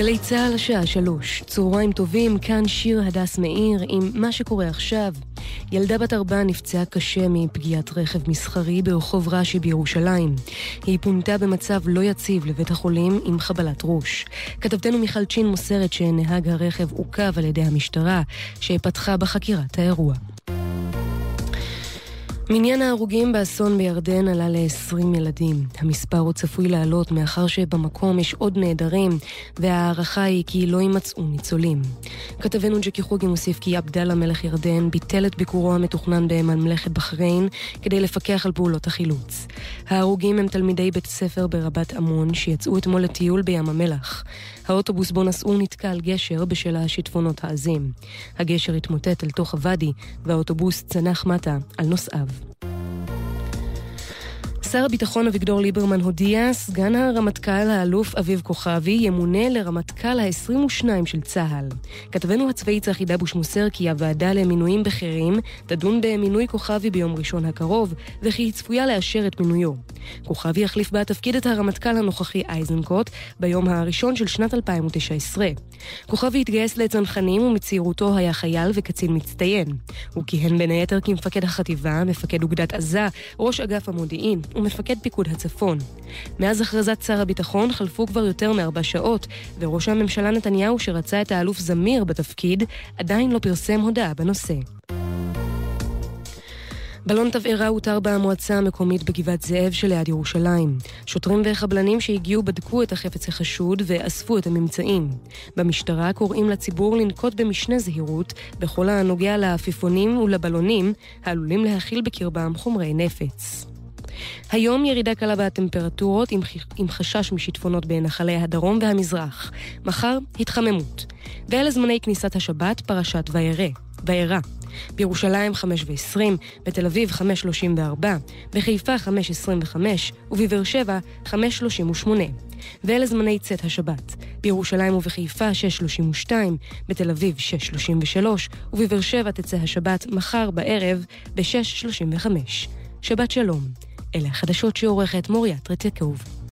גלי צה"ל השעה שלוש, צהריים טובים, כאן שיר הדס מאיר עם מה שקורה עכשיו. ילדה בת ארבע נפצעה קשה מפגיעת רכב מסחרי ברחוב רש"י בירושלים. היא פונתה במצב לא יציב לבית החולים עם חבלת ראש. כתבתנו מיכל צ'ין מוסרת שנהג הרכב עוכב על ידי המשטרה, שפתחה בחקירת האירוע. מניין ההרוגים באסון בירדן עלה ל-20 ילדים. המספר הוא צפוי לעלות מאחר שבמקום יש עוד נעדרים, וההערכה היא כי לא יימצאו ניצולים. כתבנו ג'קי חוגי מוסיף כי עבדאללה מלך ירדן ביטל את ביקורו המתוכנן בממלכת בחריין כדי לפקח על פעולות החילוץ. ההרוגים הם תלמידי בית ספר ברבת עמון שיצאו אתמול לטיול בים המלח. האוטובוס בו נסעו נתקע על גשר בשל השיטפונות העזים. הגשר התמוטט אל תוך הוואדי, והאוטובוס צנח מטה על נוסעיו. שר הביטחון אביגדור ליברמן הודיע, סגן הרמטכ"ל האלוף אביב כוכבי ימונה לרמטכ"ל ה-22 של צה"ל. כתבנו הצבאי צחי דבוש מוסר כי הוועדה למינויים בכירים תדון במינוי כוכבי ביום ראשון הקרוב, וכי היא צפויה לאשר את מינויו. כוכבי יחליף בתפקיד את הרמטכ"ל הנוכחי איזנקוט ביום הראשון של שנת 2019. כוכבי התגייס לצנחנים ומצעירותו היה חייל וקצין מצטיין. הוא כיהן בין היתר כמפקד החטיבה, מפקד אוגדת עזה, ראש אגף המודיעין ומפקד פיקוד הצפון. מאז הכרזת שר הביטחון חלפו כבר יותר מארבע שעות, וראש הממשלה נתניהו, שרצה את האלוף זמיר בתפקיד, עדיין לא פרסם הודעה בנושא. בלון תבערה הותר במועצה המקומית בגבעת זאב שליד ירושלים. שוטרים וחבלנים שהגיעו בדקו את החפץ החשוד ואספו את הממצאים. במשטרה קוראים לציבור לנקוט במשנה זהירות בכל הנוגע לעפיפונים ולבלונים העלולים להכיל בקרבם חומרי נפץ. היום ירידה קלה בטמפרטורות עם, חשש משיטפונות בנחלי הדרום והמזרח. מחר, התחממות. ואלה זמני כניסת השבת, פרשת וירא. וירא. בירושלים 5 ו-20, בתל אביב 5.34, בחיפה 5.25 ובבאר שבע 5.38. ואלה זמני צאת השבת. בירושלים ובחיפה 6.32, בתל אביב 6.33 ובבאר שבע תצא השבת מחר בערב ב-6.35. שבת שלום. אלה החדשות שעורכת מוריה טרצקוב.